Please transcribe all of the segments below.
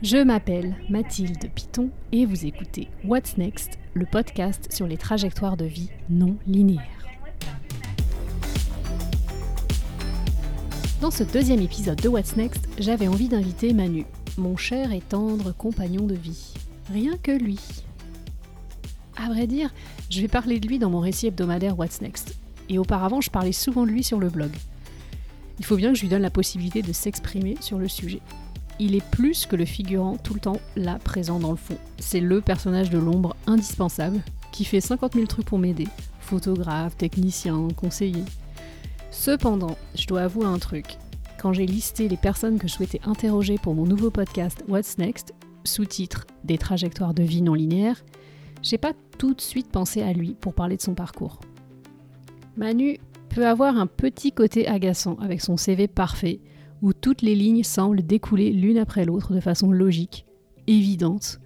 Je m'appelle Mathilde Piton et vous écoutez What's Next, le podcast sur les trajectoires de vie non linéaires. Dans ce deuxième épisode de What's Next, j'avais envie d'inviter Manu, mon cher et tendre compagnon de vie. Rien que lui. À vrai dire, je vais parler de lui dans mon récit hebdomadaire What's Next. Et auparavant, je parlais souvent de lui sur le blog. Il faut bien que je lui donne la possibilité de s'exprimer sur le sujet il est plus que le figurant tout le temps là présent dans le fond. C'est le personnage de l'ombre indispensable qui fait 50 000 trucs pour m'aider. Photographe, technicien, conseiller. Cependant, je dois avouer un truc. Quand j'ai listé les personnes que je souhaitais interroger pour mon nouveau podcast What's Next, sous-titre Des trajectoires de vie non linéaires, j'ai pas tout de suite pensé à lui pour parler de son parcours. Manu peut avoir un petit côté agaçant avec son CV parfait, où toutes les lignes semblent découler l'une après l'autre de façon logique, évidente,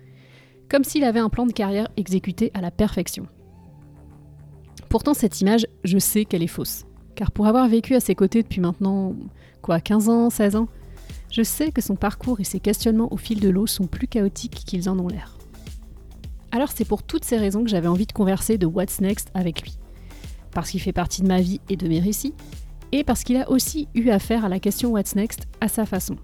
comme s'il avait un plan de carrière exécuté à la perfection. Pourtant, cette image, je sais qu'elle est fausse, car pour avoir vécu à ses côtés depuis maintenant, quoi, 15 ans, 16 ans, je sais que son parcours et ses questionnements au fil de l'eau sont plus chaotiques qu'ils en ont l'air. Alors c'est pour toutes ces raisons que j'avais envie de converser de What's Next avec lui. Parce qu'il fait partie de ma vie et de mes récits, et parce qu'il a aussi eu affaire à la question What's Next à sa façon.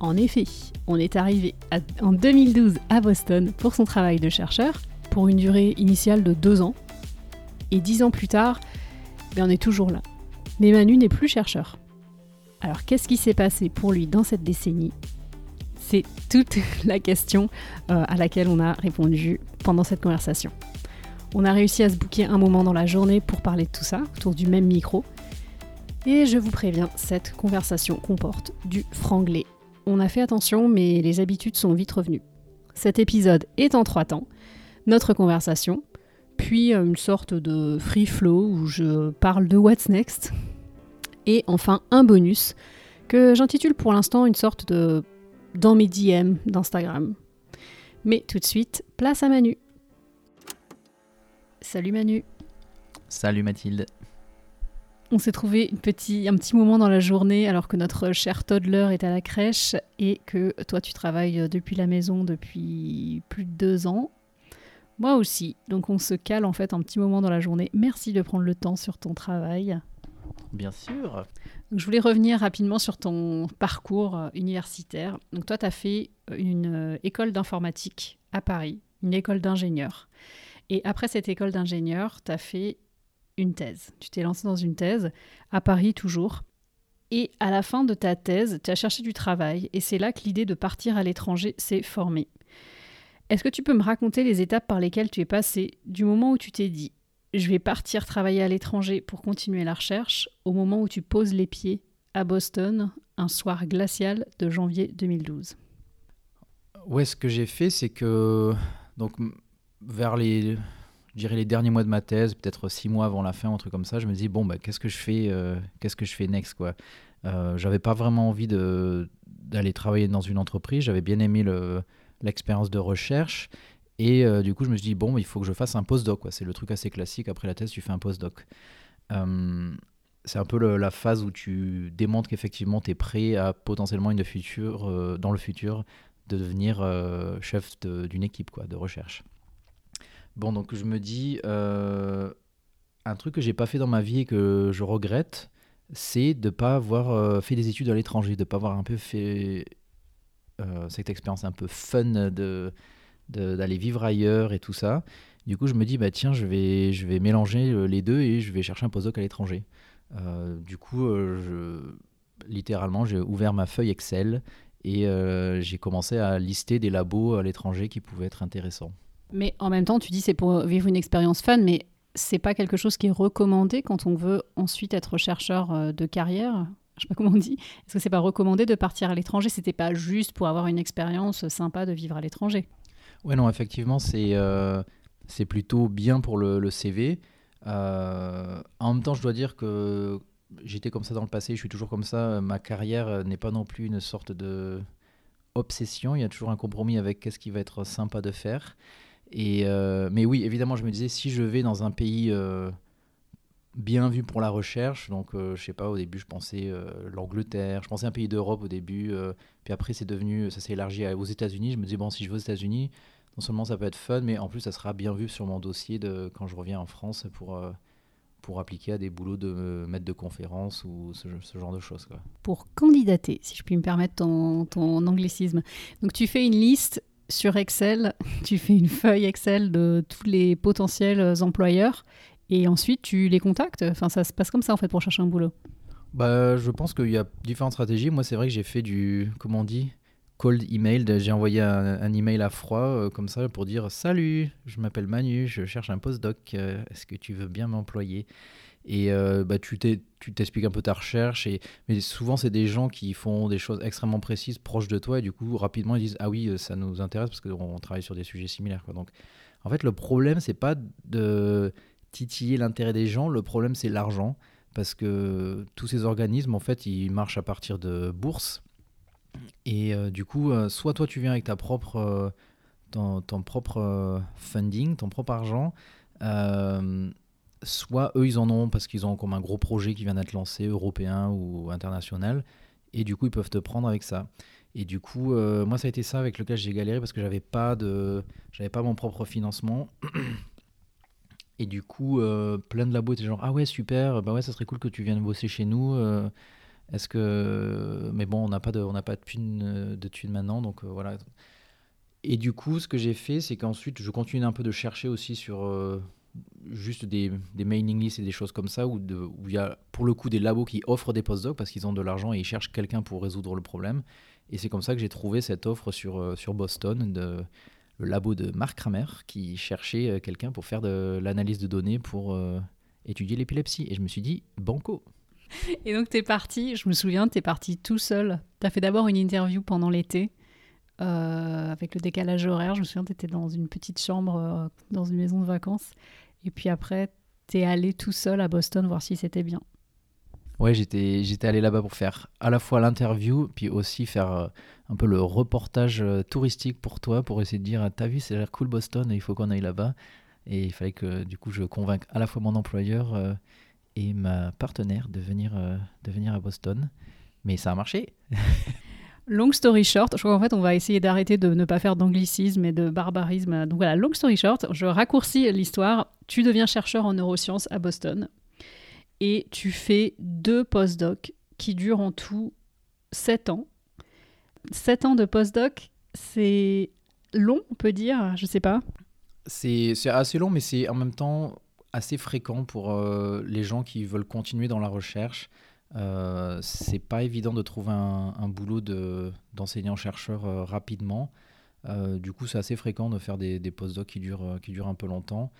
En effet, on est arrivé en 2012 à Boston pour son travail de chercheur, pour une durée initiale de deux ans, et dix ans plus tard, ben on est toujours là. Mais Manu n'est plus chercheur. Alors qu'est-ce qui s'est passé pour lui dans cette décennie? C'est toute la question euh, à laquelle on a répondu pendant cette conversation. On a réussi à se bouquer un moment dans la journée pour parler de tout ça, autour du même micro, et je vous préviens, cette conversation comporte du franglais. On a fait attention, mais les habitudes sont vite revenues. Cet épisode est en trois temps. Notre conversation, puis une sorte de free flow où je parle de what's next, et enfin un bonus que j'intitule pour l'instant une sorte de dans mes DM d'Instagram. Mais tout de suite, place à Manu. Salut Manu. Salut Mathilde. On s'est trouvé un petit moment dans la journée alors que notre cher toddler est à la crèche et que toi tu travailles depuis la maison depuis plus de deux ans. Moi aussi. Donc on se cale en fait un petit moment dans la journée. Merci de prendre le temps sur ton travail. Bien sûr. je voulais revenir rapidement sur ton parcours euh, universitaire. Donc toi tu as fait une euh, école d'informatique à Paris, une école d'ingénieur. Et après cette école d'ingénieur, tu as fait une thèse. Tu t'es lancé dans une thèse, à Paris toujours. Et à la fin de ta thèse, tu as cherché du travail, et c'est là que l'idée de partir à l'étranger s'est formée. Est-ce que tu peux me raconter les étapes par lesquelles tu es passé du moment où tu t'es dit je vais partir travailler à l'étranger pour continuer la recherche au moment où tu poses les pieds à Boston un soir glacial de janvier 2012 Ouais, ce que j'ai fait, c'est que vers les les derniers mois de ma thèse, peut-être six mois avant la fin, un truc comme ça, je me dis bon bah qu'est-ce que je fais, euh, qu'est-ce que je fais next quoi. Euh, j'avais pas vraiment envie d'aller travailler dans une entreprise. J'avais bien aimé l'expérience de recherche et euh, du coup je me suis dit bon il faut que je fasse un postdoc. C'est le truc assez classique après la thèse tu fais un postdoc. c'est un peu la phase où tu démontres qu'effectivement tu es prêt à potentiellement une future, dans le futur de devenir chef d'une équipe quoi, de recherche. Bon, donc je me dis, euh, un truc que j'ai pas fait dans ma vie et que je regrette, c'est de pas avoir euh, fait des études à l'étranger, de pas avoir un peu fait euh, cette expérience un peu fun de d'aller vivre ailleurs et tout ça. Du coup, je me dis, bah tiens, je vais, je vais mélanger les deux et je vais chercher un postdoc à l'étranger. du coup, littéralement, j'ai ouvert ma feuille Excel et j'ai commencé à lister des labos à l'étranger qui pouvaient être intéressants. Mais en même temps, tu dis c'est pour vivre une expérience fun, mais c'est pas quelque chose qui est recommandé quand on veut ensuite être chercheur euh, de carrière? Je sais pas comment on dit. Est-ce que c'est pas recommandé de partir à l'étranger? C'était pas juste pour avoir une expérience sympa de vivre à l'étranger. Ouais, non, effectivement, c'est euh, plutôt bien pour le, CV. Euh, en même temps, je dois dire que j'étais comme ça dans le passé, je suis toujours comme ça. Ma carrière n'est pas non plus une sorte de obsession. Il y a toujours un compromis avec qu'est-ce qui va être sympa de faire. Et, euh, mais oui, évidemment, je me disais, si je vais dans un pays euh, bien vu pour la recherche. Donc, je sais pas, au début, je pensais l'Angleterre, je pensais un pays d'Europe au début. puis après, c'est devenu, ça s'est élargi aux États-Unis. Je me disais, bon, si je vais aux États-Unis, non seulement ça peut être fun, mais en plus, ça sera bien vu sur mon dossier de, quand je reviens en France pour pour appliquer à des boulots de maître de conférence ou ce, genre de choses. Pour candidater, si je puis me permettre ton, ton anglicisme. Donc tu fais une liste sur Excel, tu fais une feuille Excel de tous les potentiels employeurs et ensuite tu les contactes. Enfin, ça se passe comme ça en fait pour chercher un boulot. Bah, je pense qu'il y a différentes stratégies. Moi, c'est vrai que j'ai fait du, comment on dit, cold email. J'ai envoyé un, email à froid euh, comme ça pour dire Salut, je m'appelle Manu, je cherche un postdoc. Euh, est-ce que tu veux bien m'employer? Et euh, bah, tu t'expliques un peu ta recherche. Et, mais souvent, c'est des gens qui font des choses extrêmement précises, proches de toi. Et du coup, rapidement, ils disent Ah oui, ça nous intéresse parce qu'on travaille sur des sujets similaires. Donc, en fait, le problème, c'est pas de titiller l'intérêt des gens. Le problème, c'est l'argent. Parce que tous ces organismes, en fait, ils marchent à partir de bourses. Et euh, du coup, euh, soit toi, tu viens avec ta propre, euh, ton, propre funding, ton propre argent, soit eux, ils en ont parce qu'ils ont comme un gros projet qui vient d'être lancé, européen ou international, et du coup, ils peuvent te prendre avec ça. Et du coup, moi, ça a été ça avec lequel j'ai galéré parce que j'avais pas de, j'avais pas mon propre financement. Et du coup, plein de labos étaient genre ah ouais super, bah ouais ça serait cool que tu viennes bosser chez nous. Est-ce que. Mais bon, on n'a pas de, on n'a pas de thunes, de thunes maintenant, donc euh, voilà. Et du coup, ce que j'ai fait, c'est qu'ensuite, je continue un peu de chercher aussi sur euh, juste des, mailing lists et des choses comme ça, où, il y a pour le coup des labos qui offrent des postdocs parce qu'ils ont de l'argent et ils cherchent quelqu'un pour résoudre le problème. Et c'est comme ça que j'ai trouvé cette offre sur, euh, Boston, de, le labo de Mark Kramer, qui cherchait quelqu'un pour faire de l'analyse de données pour étudier l'épilepsie. Et je me suis dit, banco Et donc, tu es parti, je me souviens, tu es parti tout seul. Tu as fait d'abord une interview pendant l'été, euh, avec le décalage horaire. Je me souviens, tu étais dans une petite chambre, euh, dans une maison de vacances. Et puis après, tu es allé tout seul à Boston voir si c'était bien. Ouais, j'étais, j'étais allé là-bas pour faire à la fois l'interview, puis aussi faire euh, un peu le reportage touristique pour toi, pour essayer de dire T'as vu, c'est l'air cool Boston, il faut qu'on aille là-bas. Et il fallait que du coup je convainque à la fois mon employeur et ma partenaire de venir, de venir à Boston. Mais ça a marché. long story short, je crois qu'en fait, on va essayer d'arrêter de ne pas faire d'anglicisme et de barbarisme. Donc voilà, long story short, je raccourcis l'histoire. Tu deviens chercheur en neurosciences à Boston et tu fais deux postdocs qui durent en tout sept ans. Sept ans de postdoc, c'est long, on peut dire, je sais pas. C'est assez long, mais c'est en même temps assez fréquent pour euh, les gens qui veulent continuer dans la recherche. Euh, c'est pas évident de trouver un, boulot d'enseignant-chercheur euh, rapidement. Euh, du coup, c'est assez fréquent de faire des, des post-docs qui durent, qui durent un peu longtemps.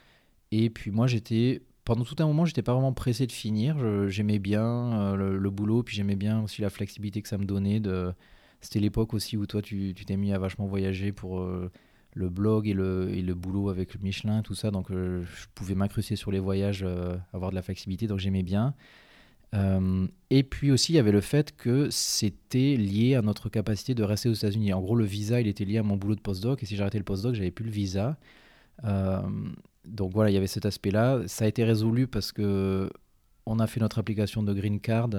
Et puis moi, j'étais pendant tout un moment, j'étais pas vraiment pressé de finir. J'aimais bien le, boulot, puis j'aimais bien aussi la flexibilité que ça me donnait. C'était l'époque aussi où toi, tu t'es mis à vachement voyager pour le blog et le, et le boulot avec Michelin, tout ça. Donc, je pouvais m'incruster sur les voyages, avoir de la flexibilité, donc j'aimais bien. Euh, et puis aussi, il y avait le fait que c'était lié à notre capacité de rester aux États-Unis. En gros, le visa, il était lié à mon boulot de postdoc, et si j'arrêtais le postdoc, j'avais plus le visa. donc voilà, il y avait cet aspect-là. Ça a été résolu parce que on a fait notre application de green card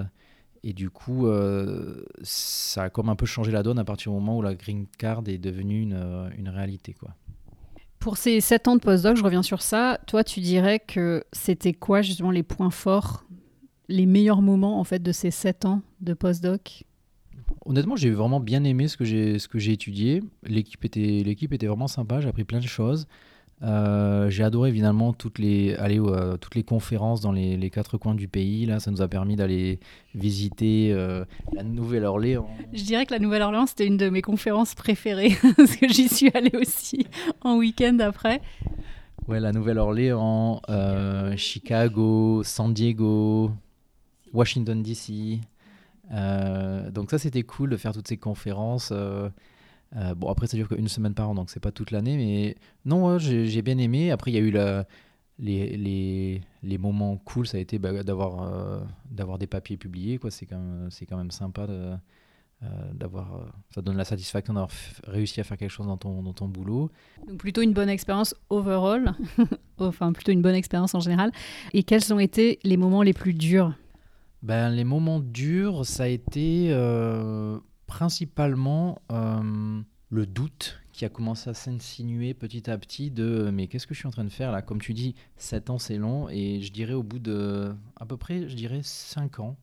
et du coup, euh, ça a comme un peu changé la donne à partir du moment où la green card est devenue une, euh, une réalité. Quoi. Pour ces 7 ans de postdoc, je reviens sur ça, toi tu dirais que c'était quoi justement les points forts, les meilleurs moments en fait de ces 7 ans de postdoc? Honnêtement, j'ai vraiment bien aimé ce que j'ai ce que j'ai étudié. L'équipe était l'équipe était vraiment sympa. J'ai appris plein de choses. Euh, j'ai adoré évidemment toutes les, aller, euh, toutes les conférences dans les, les, quatre coins du pays. Là, ça nous a permis d'aller visiter euh, la Nouvelle-Orléans. Je dirais que la Nouvelle-Orléans, c'était une de mes conférences préférées, parce que j'y suis allée aussi en week-end après. Ouais, la Nouvelle-Orléans, Chicago, San Diego, Washington DC. donc ça, c'était cool de faire toutes ces conférences. Euh, bon, après, ça dure qu'une semaine par an, donc c'est pas toute l'année, mais non, j'ai bien aimé. Après, il y a eu les, les, moments cool, ça a été bah, d'avoir euh, d'avoir des papiers publiés, quoi. C'est quand, même, quand même sympa d'avoir, ça donne la satisfaction d'avoir réussi à faire quelque chose dans ton, dans ton boulot. Donc plutôt une bonne expérience overall, enfin plutôt une bonne expérience en général. Et quels ont été les moments les plus durs? Ben, Les moments durs, ça a été principalement le doute qui a commencé à s'insinuer petit à petit de mais qu'est-ce que je suis en train de faire là? Comme tu dis, 7 ans c'est long et je dirais au bout de à peu près, je dirais 5 ans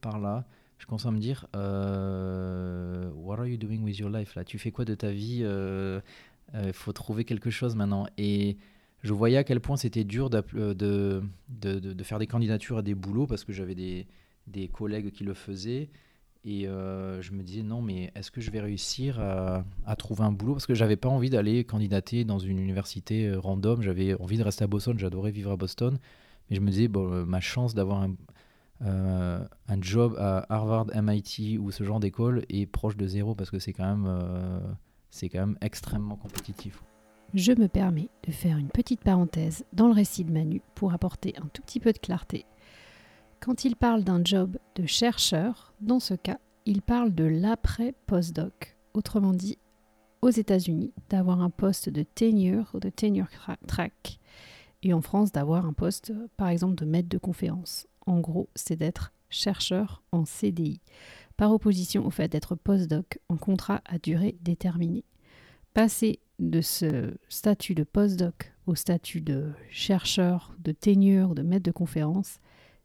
par là, je commence à me dire euh, What are you doing with your life là? Tu fais quoi de ta vie? Il euh, euh, faut trouver quelque chose maintenant. Et je voyais à quel point c'était dur de, de, de, faire des candidatures à des boulots parce que j'avais des, collègues qui le faisaient. Et euh, je me disais, non, mais est-ce que je vais réussir à, trouver un boulot? Parce que j'avais pas envie d'aller candidater dans une université euh, random. J'avais envie de rester à Boston. J'adorais vivre à Boston. Mais je me disais, euh, ma chance d'avoir un, job à Harvard, MIT ou ce genre d'école est proche de zéro parce que c'est quand, même, c'est quand même extrêmement compétitif. Je me permets de faire une petite parenthèse dans le récit de Manu pour apporter un tout petit peu de clarté quand il parle d'un job de chercheur, dans ce cas, il parle de l'après-postdoc, autrement dit, aux États-Unis, d'avoir un poste de tenure ou de tenure track, et en France, d'avoir un poste, par exemple, de maître de conférence. En gros, c'est d'être chercheur en CDI, par opposition au fait d'être postdoc en contrat à durée déterminée. Passer de ce statut de postdoc au statut de chercheur, de tenure, de maître de conférence,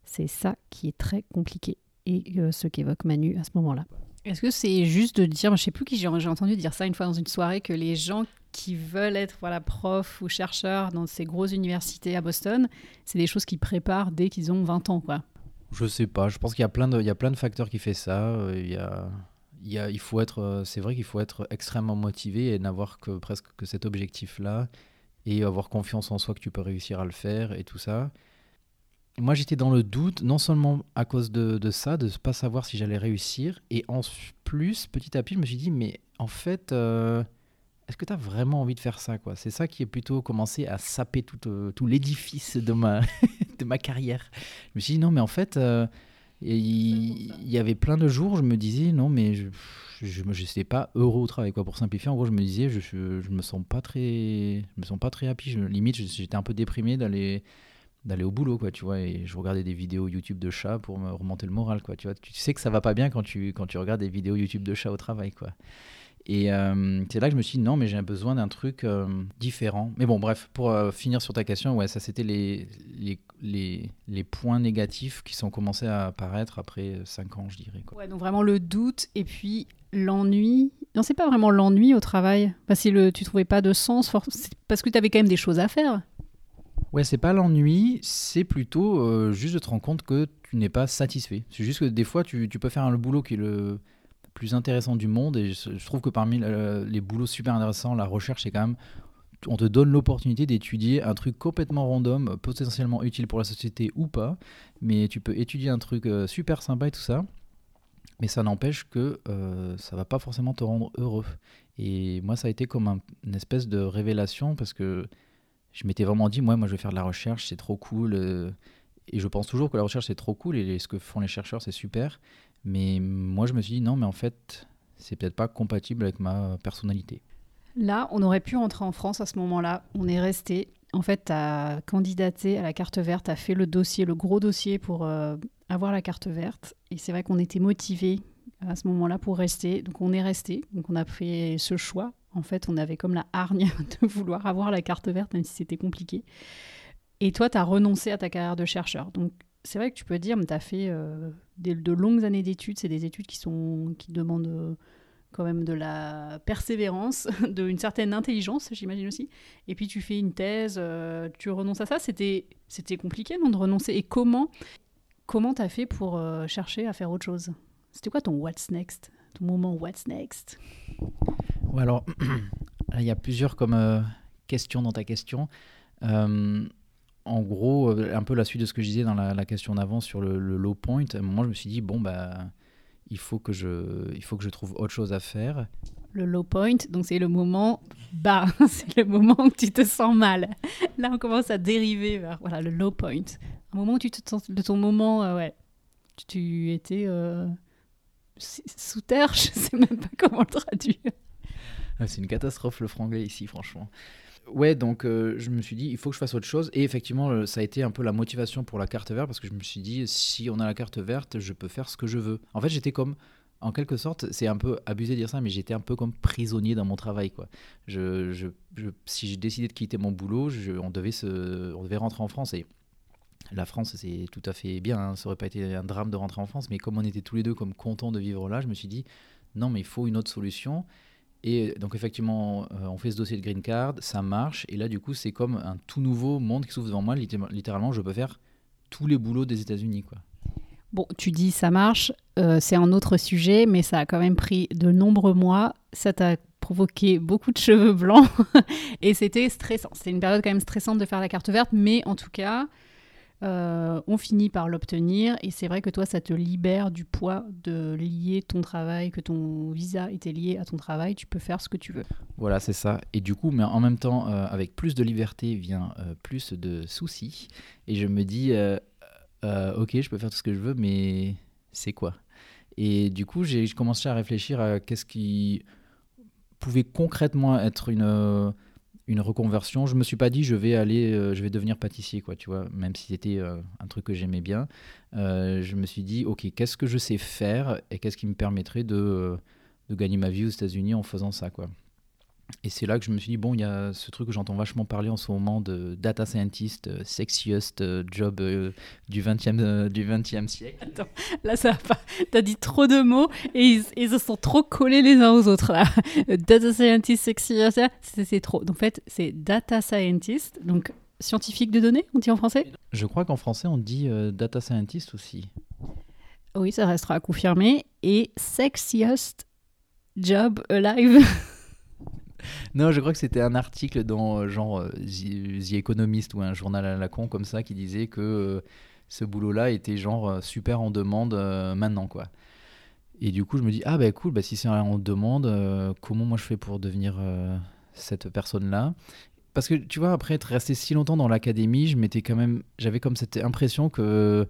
c'est ça qui est très compliqué et euh, ce qu'évoque Manu à ce moment-là. Est-ce que c'est juste de dire, je sais plus qui j'ai entendu dire ça une fois dans une soirée, que les gens qui veulent être voilà, profs ou chercheurs dans ces grosses universités à Boston, c'est des choses qu'ils préparent dès qu'ils ont 20 ans, quoi. Je sais pas, je pense qu'il y a plein de, il y a plein de facteurs qui font ça. Euh, il y a, il faut être, euh, c'est vrai qu'il faut être extrêmement motivé et n'avoir que presque que cet objectif-là et avoir confiance en soi que tu peux réussir à le faire et tout ça moi j'étais dans le doute, non seulement à cause de, ça, de ne pas savoir si j'allais réussir, et en plus, petit à petit, je me suis dit, mais en fait, euh, est-ce que tu as vraiment envie de faire ça quoi? C'est ça qui est plutôt commencé à saper tout, euh, l'édifice de ma, de ma carrière. Je me suis dit, non, mais en fait, il y, avait plein de jours, je me disais, non, mais je ne sais pas heureux au travail. Quoi. Pour simplifier, en gros, je me disais, je, je, je me sens pas très, je me sens pas très happy. Je, limite, j'étais un peu déprimé d'aller d'aller au boulot quoi tu vois et je regardais des vidéos YouTube de chats pour me remonter le moral quoi tu vois tu sais que ça va pas bien quand tu quand tu regardes des vidéos YouTube de chats au travail quoi et euh, c'est là que je me suis dit non mais j'ai besoin d'un truc euh, différent mais bon bref pour euh, finir sur ta question ouais ça c'était les les, les, les points négatifs qui sont commencés à apparaître après 5 ans je dirais quoi. ouais donc vraiment le doute et puis l'ennui non c'est pas vraiment l'ennui au travail parce que le, tu trouvais pas de sens parce que tu avais quand même des choses à faire Ouais, c'est pas l'ennui, c'est plutôt juste de te rendre compte que tu n'es pas satisfait. C'est juste que des fois, tu, peux faire le boulot qui est le plus intéressant du monde. Et je, trouve que parmi les boulots super intéressants, la recherche, c'est quand même. On te donne l'opportunité d'étudier un truc complètement random, potentiellement utile pour la société ou pas. Mais tu peux étudier un truc euh, super sympa et tout ça. Mais ça n'empêche que euh, ça va pas forcément te rendre heureux. Et moi, ça a été comme une espèce de révélation parce que je m'étais vraiment dit, moi, moi, je vais faire de la recherche, c'est trop cool. Euh, et je pense toujours que la recherche, c'est trop cool et ce que font les chercheurs, c'est super. Mais moi, je me suis dit, non, mais en fait, c'est peut-être pas compatible avec ma personnalité. Là, on aurait pu rentrer en France à ce moment-là. On est resté. En fait, tu as candidaté à la carte verte, tu as fait le dossier, le gros dossier pour euh, avoir la carte verte. Et c'est vrai qu'on était motivés à ce moment-là pour rester. Donc on est resté. Donc on a pris ce choix en fait, on avait comme la hargne de vouloir avoir la carte verte, même si c'était compliqué. Et toi, tu as renoncé à ta carrière de chercheur. Donc, c'est vrai que tu peux dire, mais tu as fait euh, de longues années d'études. C'est des études qui, sont, qui demandent euh, quand même de la persévérance, d'une certaine intelligence, j'imagine aussi. Et puis, tu fais une thèse, euh, tu renonces à ça. C'était compliqué, non, de renoncer. Et comment comment tu as fait pour chercher à faire autre chose? C'était quoi ton what's next? Ton moment what's next? Alors, il y a plusieurs comme questions dans ta question. En gros, euh, un peu la suite de ce que je disais dans la, question d'avant sur le, low point. À un moment, je me suis dit bon bah, il faut que je, il faut que je trouve autre chose à faire. Le low point, donc c'est le moment bas, c'est le moment où tu te sens mal. Là, on commence à dériver vers voilà le low point, un moment où tu te sens de ton moment, ouais, tu étais sous terre, je sais même pas comment le traduire. Ah, c'est une catastrophe le franglais ici, franchement. Ouais, donc euh, je me suis dit, il faut que je fasse autre chose. Et effectivement, ça a été un peu la motivation pour la carte verte, parce que je me suis dit, si on a la carte verte, je peux faire ce que je veux. En fait, j'étais comme, en quelque sorte, c'est un peu abusé de dire ça, mais j'étais un peu comme prisonnier dans mon travail. Quoi. Je, je, si j'ai décidé de quitter mon boulot, on, devait se, on devait rentrer en France. Et la France, c'est tout à fait bien. Hein. Ça aurait pas été un drame de rentrer en France, mais comme on était tous les deux comme contents de vivre là, je me suis dit, non, mais il faut une autre solution. Et donc effectivement, euh, on fait ce dossier de green card, ça marche, et là du coup c'est comme un tout nouveau monde qui s'ouvre devant moi. Littéralement, je peux faire tous les boulots des États-Unis, quoi. Bon, tu dis ça marche, euh, c'est un autre sujet, mais ça a quand même pris de nombreux mois. Ça t'a provoqué beaucoup de cheveux blancs et c'était stressant. C'est une période quand même stressante de faire la carte verte, mais en tout cas, euh, on finit par l'obtenir et c'est vrai que toi, ça te libère du poids de lier ton travail, que ton visa était lié à ton travail, tu peux faire ce que tu veux. Voilà, c'est ça. Et du coup, mais en même temps, euh, avec plus de liberté vient euh, plus de soucis. Et je me dis, ok, je peux faire tout ce que je veux, mais c'est quoi? Et du coup, j'ai commencé à réfléchir à qu'est-ce qui pouvait concrètement être une une reconversion. Je me suis pas dit je vais aller, euh, je vais devenir pâtissier, quoi, tu vois, même si c'était euh, un truc que j'aimais bien. Euh, je me suis dit, ok, qu'est-ce que je sais faire et qu'est-ce qui me permettrait de, de gagner ma vie aux États-Unis en faisant ça, quoi. Et c'est là que je me suis dit, bon, il y a ce truc que j'entends vachement parler en ce moment de data scientist, euh, sexiest euh, job euh, du 20e, du 20e siècle. Attends, là, ça va pas. T'as dit trop de mots et ils, se sont trop collés les uns aux autres, là. data scientist, sexiest, c'est trop. Donc, en fait, c'est data scientist, donc scientifique de données, on dit en français? Je crois qu'en français, on dit data scientist aussi. Oui, ça restera à confirmer. Et sexiest job alive. non, je crois que c'était un article dans euh, genre euh, The Economist ou un journal à la con comme ça qui disait que euh, ce boulot-là était genre super en demande maintenant quoi. Et du coup, je me dis ah bah cool, bah si c'est en demande, comment moi je fais pour devenir cette personne-là? Parce que tu vois, après être resté si longtemps dans l'académie, je m'étais quand même, j'avais comme cette impression que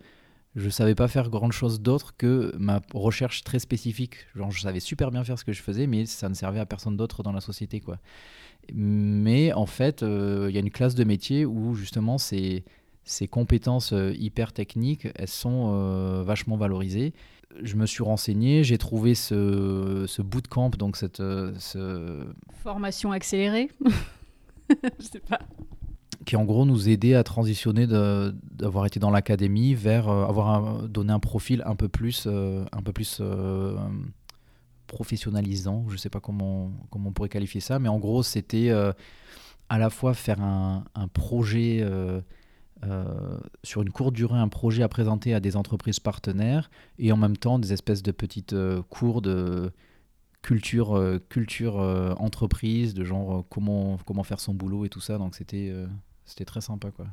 je savais pas faire grand chose d'autre que ma recherche très spécifique. Genre, je savais super bien faire ce que je faisais, mais ça ne servait à personne d'autre dans la société, quoi. Mais en fait, euh, il y a une classe de métier où justement ces, ces compétences euh, hyper techniques, elles sont euh, vachement valorisées. Je me suis renseigné, j'ai trouvé ce, ce bootcamp, donc cette ce... formation accélérée. je sais pas qui en gros nous aidait à transitionner d'avoir été dans l'académie vers euh, avoir donné un profil un peu plus, euh, un peu plus euh, professionnalisant. Je ne sais pas comment, comment on pourrait qualifier ça, mais en gros c'était à la fois faire un, un projet sur une courte durée, un projet à présenter à des entreprises partenaires et en même temps des espèces de petites cours de culture, culture entreprise, de genre comment, comment faire son boulot et tout ça. Donc c'était c'était très sympa, quoi.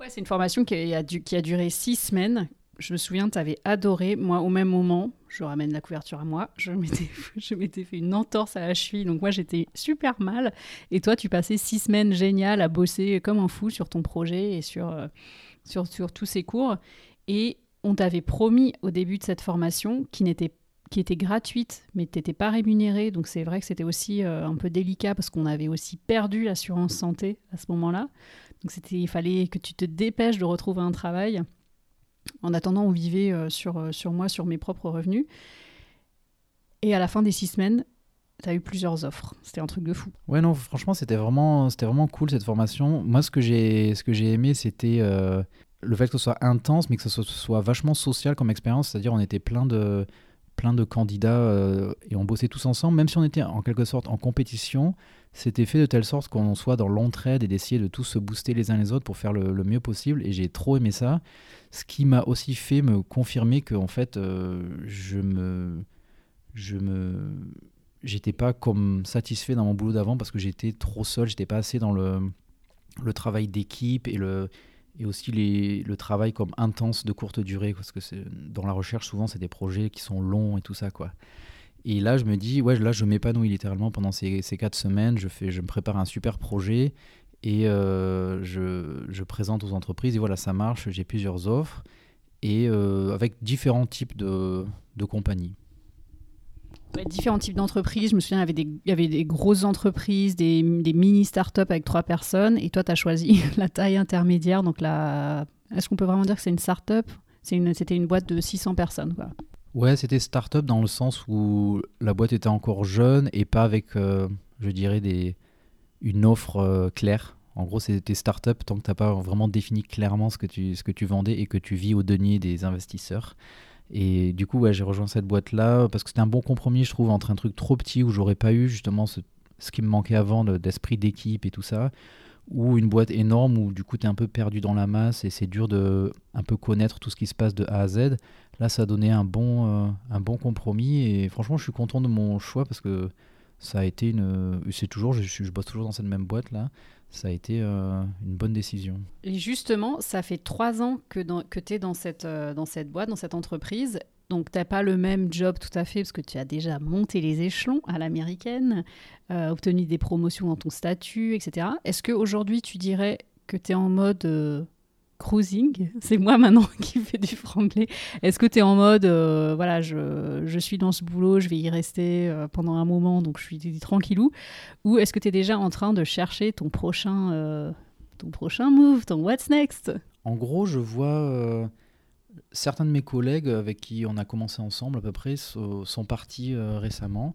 Ouais, c'est une formation qui a, duré six semaines. Je me souviens, tu avais adoré. Moi, au même moment, je ramène la couverture à moi, je m'étais, je m'étais fait une entorse à la cheville. Donc, moi, j'étais super mal. Et toi, tu passais six semaines géniales à bosser comme un fou sur ton projet et sur, euh, sur tous ces cours. Et on t'avait promis au début de cette formation qui n'était qui était gratuite, mais tu n'étais pas rémunéré. Donc c'est vrai que c'était aussi euh, un peu délicat parce qu'on avait aussi perdu l'assurance santé à ce moment-là. Donc c'était, il fallait que tu te dépêches de retrouver un travail. En attendant, on vivait euh, sur, euh, sur moi, sur mes propres revenus. Et à la fin des six semaines, tu as eu plusieurs offres. C'était un truc de fou. Ouais, non, franchement, c'était vraiment, c'était vraiment cool cette formation. Moi, ce que j'ai, ce que j'ai aimé, c'était le fait que ce soit intense, mais que ce soit, soit vachement social comme expérience. C'est-à-dire, on était plein de plein de candidats euh, et on bossait tous ensemble, même si on était en quelque sorte en compétition, c'était fait de telle sorte qu'on soit dans l'entraide et d'essayer de tous se booster les uns les autres pour faire le, mieux possible. Et j'ai trop aimé ça, ce qui m'a aussi fait me confirmer que en fait, euh, je me, je me, j'étais pas comme satisfait dans mon boulot d'avant parce que j'étais trop seul, j'étais pas assez dans le, le travail d'équipe et le et aussi le travail comme intense de courte durée, parce que dans la recherche, souvent, c'est des projets qui sont longs et tout ça, quoi. Et là, je me dis, ouais, là, je m'épanouis littéralement pendant ces, quatre semaines. Je, fais, je me prépare un super projet et euh, je, présente aux entreprises. Et voilà, ça marche. J'ai plusieurs offres et euh, avec différents types de compagnies. Différents types d'entreprises. Je me souviens, il y avait des, grosses entreprises, des, des mini startups avec trois personnes. Et toi, tu as choisi la taille intermédiaire. Donc, la... est-ce qu'on peut vraiment dire que c'est une startup? C'était une boîte de 600 personnes. Quoi. Ouais, c'était startup dans le sens où la boîte était encore jeune et pas avec, euh, je dirais, une offre euh, claire. En gros, c'était startup tant que tu n'as pas vraiment défini clairement ce que tu vendais et que tu vis au denier des investisseurs. Et du coup, j'ai rejoint cette boîte-là parce que c'était un bon compromis, je trouve, entre un truc trop petit où j'aurais pas eu justement ce, ce qui me manquait avant d'esprit d'équipe et tout ça, ou une boîte énorme où du coup tu es un peu perdu dans la masse et c'est dur de un peu connaître tout ce qui se passe de A à Z. Là, ça a donné un bon, euh, un bon compromis et franchement, je suis content de mon choix parce que ça a été une. C'est toujours, je, je bosse toujours dans cette même boîte là ça a été euh, une bonne décision. Et justement, ça fait trois ans que, tu es dans cette, euh, dans cette boîte, dans cette entreprise. Donc, tu n'as pas le même job tout à fait, parce que tu as déjà monté les échelons à l'américaine, euh, obtenu des promotions dans ton statut, etc. Est-ce qu'aujourd'hui, tu dirais que tu es en mode cruising. C'est moi maintenant qui fais du franglais. Est-ce que tu es en mode, euh, voilà, je, je, suis dans ce boulot, je vais y rester euh, pendant un moment, donc je suis tranquillou? Ou est-ce que tu es déjà en train de chercher ton prochain, euh, ton prochain move, ton what's next? En gros, je vois certains de mes collègues avec qui on a commencé ensemble à peu près sont, partis récemment.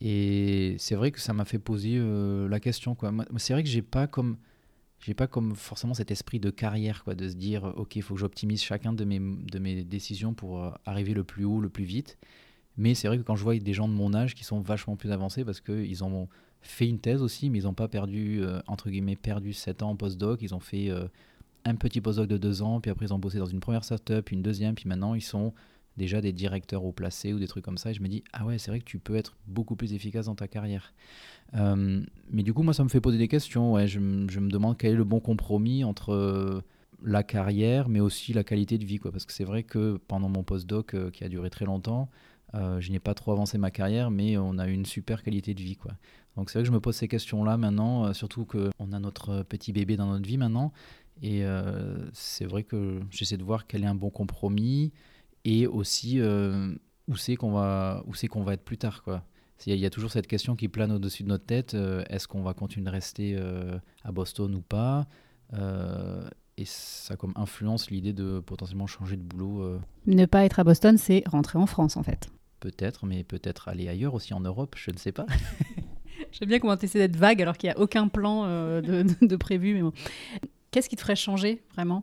Et c'est vrai que ça m'a fait poser la question. C'est vrai que j'ai pas comme j'ai pas comme forcément cet esprit de carrière, quoi, de se dire, ok, il faut que j'optimise chacun de mes, de mes décisions pour euh, arriver le plus haut, le plus vite. Mais c'est vrai que quand je vois des gens de mon âge qui sont vachement plus avancés parce qu'ils ont fait une thèse aussi, mais ils n'ont pas perdu, euh, entre guillemets, perdu 7 ans en postdoc, ils ont fait euh, un petit postdoc de 2 ans, puis après ils ont bossé dans une première startup, une deuxième, puis maintenant ils sont déjà des directeurs au placé ou des trucs comme ça. Et je me dis, ah ouais, c'est vrai que tu peux être beaucoup plus efficace dans ta carrière. Euh, mais du coup, moi, ça me fait poser des questions. Je, me demande quel est le bon compromis entre euh, la carrière, mais aussi la qualité de vie. Quoi. Parce que c'est vrai que pendant mon postdoc, euh, qui a duré très longtemps, je n'ai pas trop avancé ma carrière, mais on a eu une super qualité de vie. Quoi. Donc c'est vrai que je me pose ces questions-là maintenant, surtout qu'on a notre petit bébé dans notre vie maintenant. Et c'est vrai que j'essaie de voir quel est un bon compromis et aussi euh, où c'est qu'on va où c'est qu'on va être plus tard quoi. Il y, a toujours cette question qui plane au-dessus de notre tête euh, est-ce qu'on va continuer de rester euh, à Boston ou pas Et ça comme influence l'idée de potentiellement changer de boulot. Ne pas être à Boston, c'est rentrer en France en fait. Peut-être, mais peut-être aller ailleurs aussi en Europe, je ne sais pas. J'aime bien comment tu essaies d'être vague alors qu'il n'y a aucun plan de, de, prévu. Mais bon. Qu'est-ce qui te ferait changer vraiment?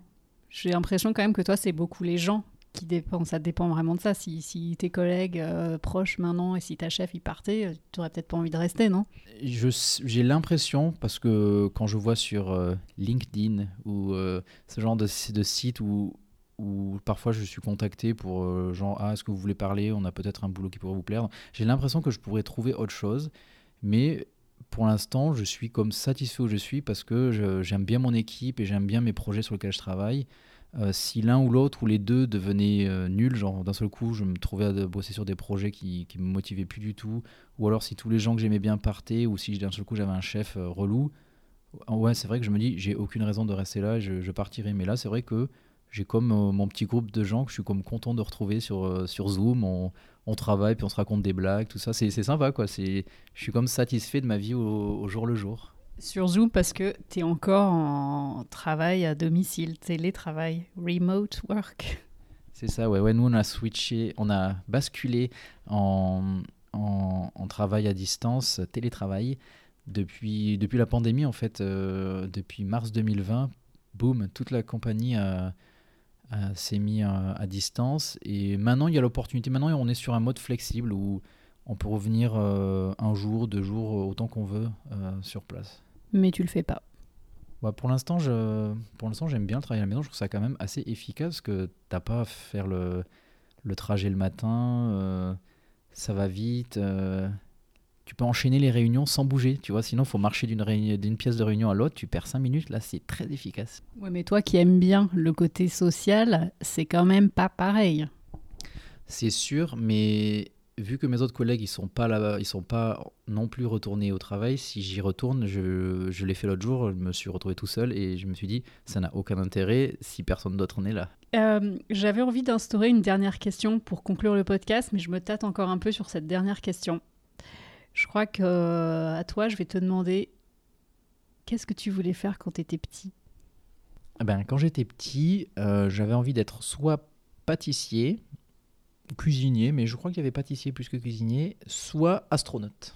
J'ai l'impression quand même que toi, c'est beaucoup les gens qui dépend, ça dépend vraiment de ça. Si, si tes collègues euh, proches maintenant et si ta chef y partait, euh, tu n'aurais peut-être pas envie de rester, non? J'ai l'impression, parce que quand je vois sur euh, LinkedIn ou ce genre de, de site où, où parfois je suis contacté pour genre ah est-ce que vous voulez parler? On a peut-être un boulot qui pourrait vous plaire. J'ai l'impression que je pourrais trouver autre chose mais pour l'instant je suis comme satisfait où je suis parce que j'aime bien mon équipe et j'aime bien mes projets sur lesquels je travaille euh, si l'un ou l'autre ou les deux devenaient euh, nuls, genre d'un seul coup je me trouvais à bosser sur des projets qui, qui me motivaient plus du tout, ou alors si tous les gens que j'aimais bien partaient, ou si d'un seul coup j'avais un chef euh, relou, ouais c'est vrai que je me dis j'ai aucune raison de rester là, je, partirai. Mais là c'est vrai que j'ai comme mon petit groupe de gens que je suis comme content de retrouver sur, sur Zoom, on, on, travaille puis on se raconte des blagues, tout ça, c'est sympa quoi, je suis comme satisfait de ma vie au jour le jour sur Zoom parce que tu es encore en travail à domicile, télétravail, remote work. C'est ça, ouais. ouais. Nous, on a switché, on a basculé en, en, travail à distance, télétravail, depuis, depuis la pandémie, en fait, euh, depuis mars 2020. Boum, toute la compagnie s'est mise à, à, distance. Et maintenant, il y a l'opportunité. Maintenant, on est sur un mode flexible où on peut revenir euh, un jour, deux jours, autant qu'on veut euh, sur place mais tu le fais pas. Bah pour l'instant, je, pour l'instant, j'aime bien le travail à la maison. Je trouve ça quand même assez efficace que t'as pas à faire le, le trajet le matin. Euh, ça va vite. Euh, tu peux enchaîner les réunions sans bouger, tu vois. Sinon, il faut marcher d'une, d'une pièce de réunion à l'autre. Tu perds cinq minutes. Là, c'est très efficace. Ouais, mais toi qui aimes bien le côté social, c'est quand même pas pareil. C'est sûr, mais vu que mes autres collègues ils sont pas là, ils sont pas non plus retournés au travail, si j'y retourne, je, je l'ai fait l'autre jour, je me suis retrouvé tout seul et je me suis dit ça n'a aucun intérêt si personne d'autre n'est là. Euh, j'avais envie d'instaurer une dernière question pour conclure le podcast, mais je me tâte encore un peu sur cette dernière question. Je crois que euh, à toi, je vais te demander qu'est-ce que tu voulais faire quand tu étais petit? Eh ben, Quand j'étais petit, euh, j'avais envie d'être soit pâtissier, cuisinier, mais je crois qu'il y avait pâtissier plus que cuisinier, soit astronaute.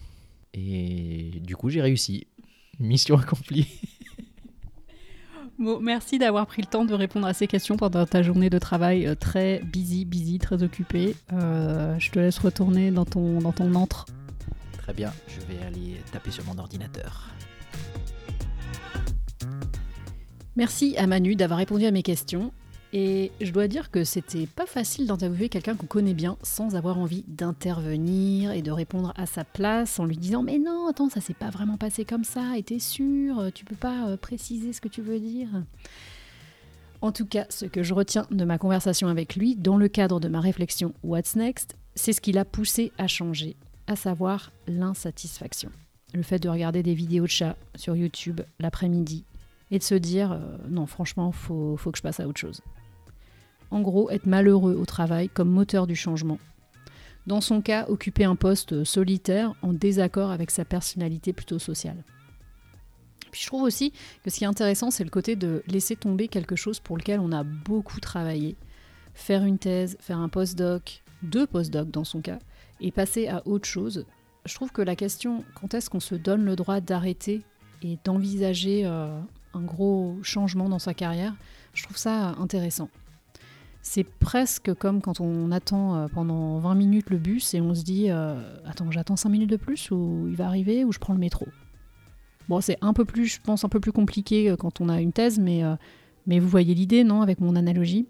Et du coup, j'ai réussi. Mission accomplie. Bon, merci d'avoir pris le temps de répondre à ces questions pendant ta journée de travail euh, très busy, busy, très occupée. Euh, je te laisse retourner dans ton, dans ton antre. Très bien, je vais aller taper sur mon ordinateur. Merci à Manu d'avoir répondu à mes questions. Et je dois dire que c'était pas facile d'interviewer quelqu'un qu'on connaît bien sans avoir envie d'intervenir et de répondre à sa place en lui disant Mais non, attends, ça s'est pas vraiment passé comme ça, et t'es sûr, tu peux pas euh, préciser ce que tu veux dire En tout cas, ce que je retiens de ma conversation avec lui, dans le cadre de ma réflexion What's Next, c'est ce qui l'a poussé à changer, à savoir l'insatisfaction. Le fait de regarder des vidéos de chats sur YouTube l'après-midi et de se dire euh, non, franchement, faut, faut que je passe à autre chose. En gros, être malheureux au travail comme moteur du changement. Dans son cas, occuper un poste solitaire en désaccord avec sa personnalité plutôt sociale. Puis je trouve aussi que ce qui est intéressant, c'est le côté de laisser tomber quelque chose pour lequel on a beaucoup travaillé. Faire une thèse, faire un postdoc, deux postdocs dans son cas, et passer à autre chose. Je trouve que la question, quand est-ce qu'on se donne le droit d'arrêter et d'envisager euh, un gros changement dans sa carrière, je trouve ça intéressant. C'est presque comme quand on attend euh, pendant 20 minutes le bus et on se dit euh, Attends, j'attends 5 minutes de plus ou il va arriver ou je prends le métro. Bon, c'est un peu plus, je pense, un peu plus compliqué euh, quand on a une thèse, mais, mais vous voyez l'idée, non, avec mon analogie?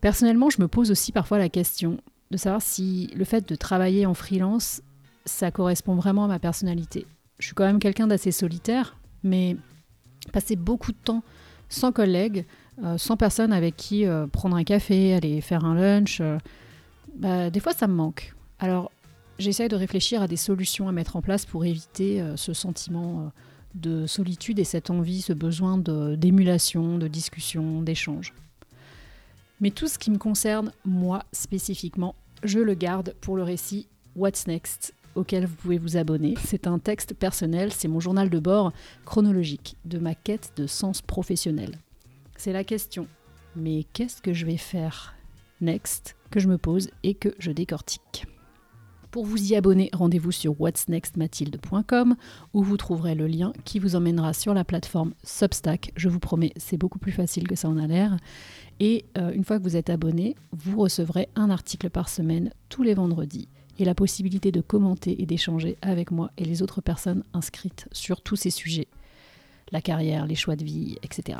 Personnellement, je me pose aussi parfois la question de savoir si le fait de travailler en freelance, ça correspond vraiment à ma personnalité. Je suis quand même quelqu'un d'assez solitaire, mais passer beaucoup de temps sans collègues, euh, sans personne avec qui euh, prendre un café, aller faire un lunch, euh, bah, des fois ça me manque. Alors j'essaye de réfléchir à des solutions à mettre en place pour éviter ce sentiment de solitude et cette envie, ce besoin d'émulation, de discussion, d'échange. Mais tout ce qui me concerne, moi spécifiquement, je le garde pour le récit What's Next auquel vous pouvez vous abonner. C'est un texte personnel, c'est mon journal de bord chronologique de ma quête de sens professionnel. C'est la question, mais qu'est-ce que je vais faire next que je me pose et que je décortique. Pour vous y abonner, rendez-vous sur whatsnextmathilde.com où vous trouverez le lien qui vous emmènera sur la plateforme Substack. Je vous promets, c'est beaucoup plus facile que ça en a l'air. Et euh, une fois que vous êtes abonné, vous recevrez un article par semaine tous les vendredis et la possibilité de commenter et d'échanger avec moi et les autres personnes inscrites sur tous ces sujets, la carrière, les choix de vie, etc.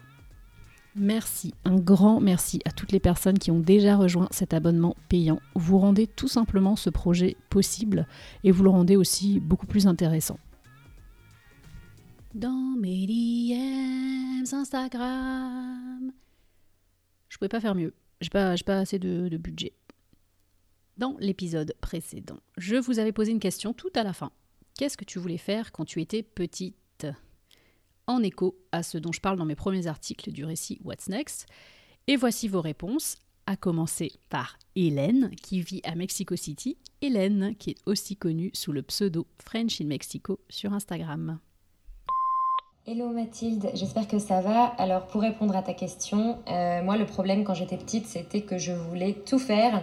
Merci, un grand merci à toutes les personnes qui ont déjà rejoint cet abonnement payant. Vous rendez tout simplement ce projet possible et vous le rendez aussi beaucoup plus intéressant. Dans mes DMs Instagram. Je pouvais pas faire mieux. J'ai pas, pas assez de budget. Dans l'épisode précédent, je vous avais posé une question tout à la fin. Qu'est-ce que tu voulais faire quand tu étais petite? En écho à ce dont je parle dans mes premiers articles du récit What's Next. Et voici vos réponses, à commencer par Hélène, qui vit à Mexico City. Hélène, qui est aussi connue sous le pseudo French in Mexico sur Instagram. Hello Mathilde, j'espère que ça va. Alors pour répondre à ta question, euh, moi le problème quand j'étais petite c'était que je voulais tout faire.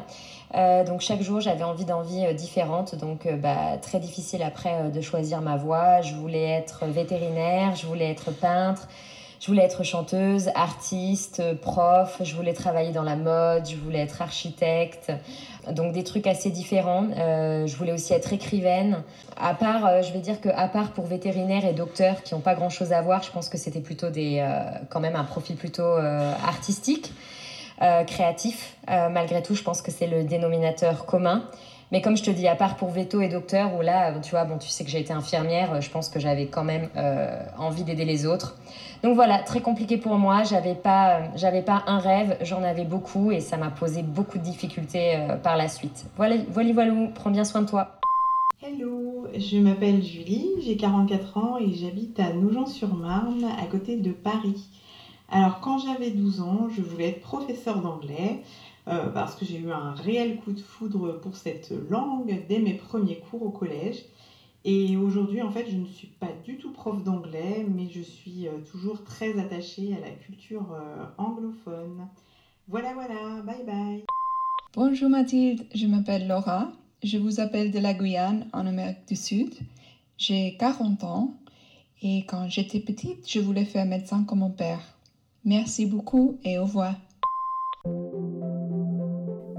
Euh, donc chaque jour j'avais envie d'envie euh, différentes, donc bah, très difficile après de choisir ma voie. Je voulais être vétérinaire, je voulais être peintre, je voulais être chanteuse, artiste, prof, je voulais travailler dans la mode, je voulais être architecte. Donc des trucs assez différents. Euh, je voulais aussi être écrivaine. À part, euh, je vais dire que à part pour vétérinaire et docteur qui n'ont pas grand chose à voir, je pense que c'était plutôt des, euh, quand même un profil plutôt artistique, créatif. malgré tout, je pense que c'est le dénominateur commun. Mais comme je te dis, à part pour veto et docteur, où là, tu vois, bon, tu sais que j'ai été infirmière, je pense que j'avais quand même envie d'aider les autres. Donc voilà, très compliqué pour moi. J'avais pas, j'avais pas un rêve, j'en avais beaucoup et ça m'a posé beaucoup de difficultés par la suite. Voilà, voilà, voilà, prends bien soin de toi. Hello, je m'appelle Julie, j'ai 44 ans et j'habite à Nogent-sur-Marne, à côté de Paris. Alors quand j'avais 12 ans, je voulais être professeur d'anglais euh, parce que j'ai eu un réel coup de foudre pour cette langue dès mes premiers cours au collège. Et aujourd'hui, en fait, je ne suis pas du tout prof d'anglais, mais je suis euh, toujours très attachée à la culture euh, anglophone. Voilà, voilà, bye bye. Bonjour Mathilde, je m'appelle Laura, je vous appelle de la Guyane en Amérique du Sud. J'ai 40 ans et quand j'étais petite, je voulais faire médecin comme mon père. Merci beaucoup et au revoir.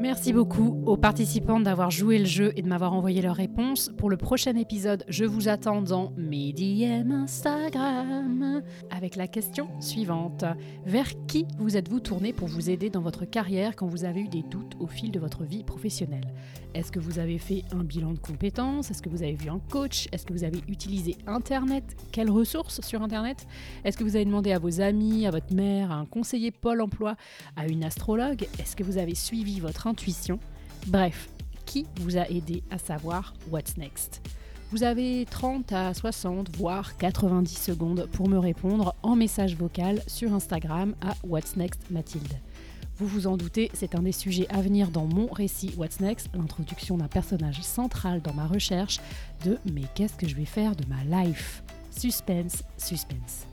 Merci beaucoup aux participants d'avoir joué le jeu et de m'avoir envoyé leurs réponses. Pour le prochain épisode, je vous attends dans mes DM Instagram avec la question suivante. Vers qui vous êtes-vous tourné pour vous aider dans votre carrière quand vous avez eu des doutes au fil de votre vie professionnelle? Est-ce que vous avez fait un bilan de compétences? Est-ce que vous avez vu un coach? Est-ce que vous avez utilisé Internet? Quelles ressources sur Internet? Est-ce que vous avez demandé à vos amis, à votre mère, à un conseiller Pôle emploi, à une astrologue? Est-ce que vous avez suivi votre Bref, qui vous a aidé à savoir what's next? Vous avez 30 à 60, voire 90 secondes pour me répondre en message vocal sur Instagram à What's Next Mathilde. Vous vous en doutez, c'est un des sujets à venir dans mon récit What's Next, l'introduction d'un personnage central dans ma recherche de Mais qu'est-ce que je vais faire de ma life? Suspense, suspense.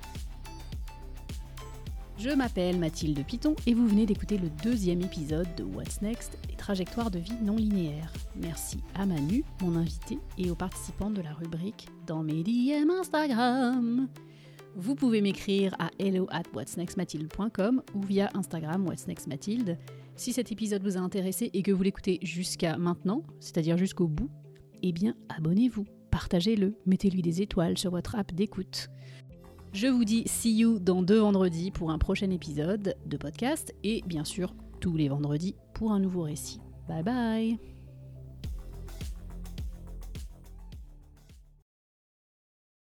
Je m'appelle Mathilde Piton et vous venez d'écouter le deuxième épisode de What's Next, les trajectoires de vie non linéaires. Merci à Manu, mon invité, et aux participants de la rubrique dans mes DM Instagram. Vous pouvez m'écrire à hello at whatsnextmathilde.com ou via Instagram whatsnextmathilde. Si cet épisode vous a intéressé et que vous l'écoutez jusqu'à maintenant, c'est-à-dire jusqu'au bout, eh bien abonnez-vous, partagez-le, mettez-lui des étoiles sur votre app d'écoute. Je vous dis see you dans deux vendredis pour un prochain épisode de podcast et bien sûr tous les vendredis pour un nouveau récit. Bye bye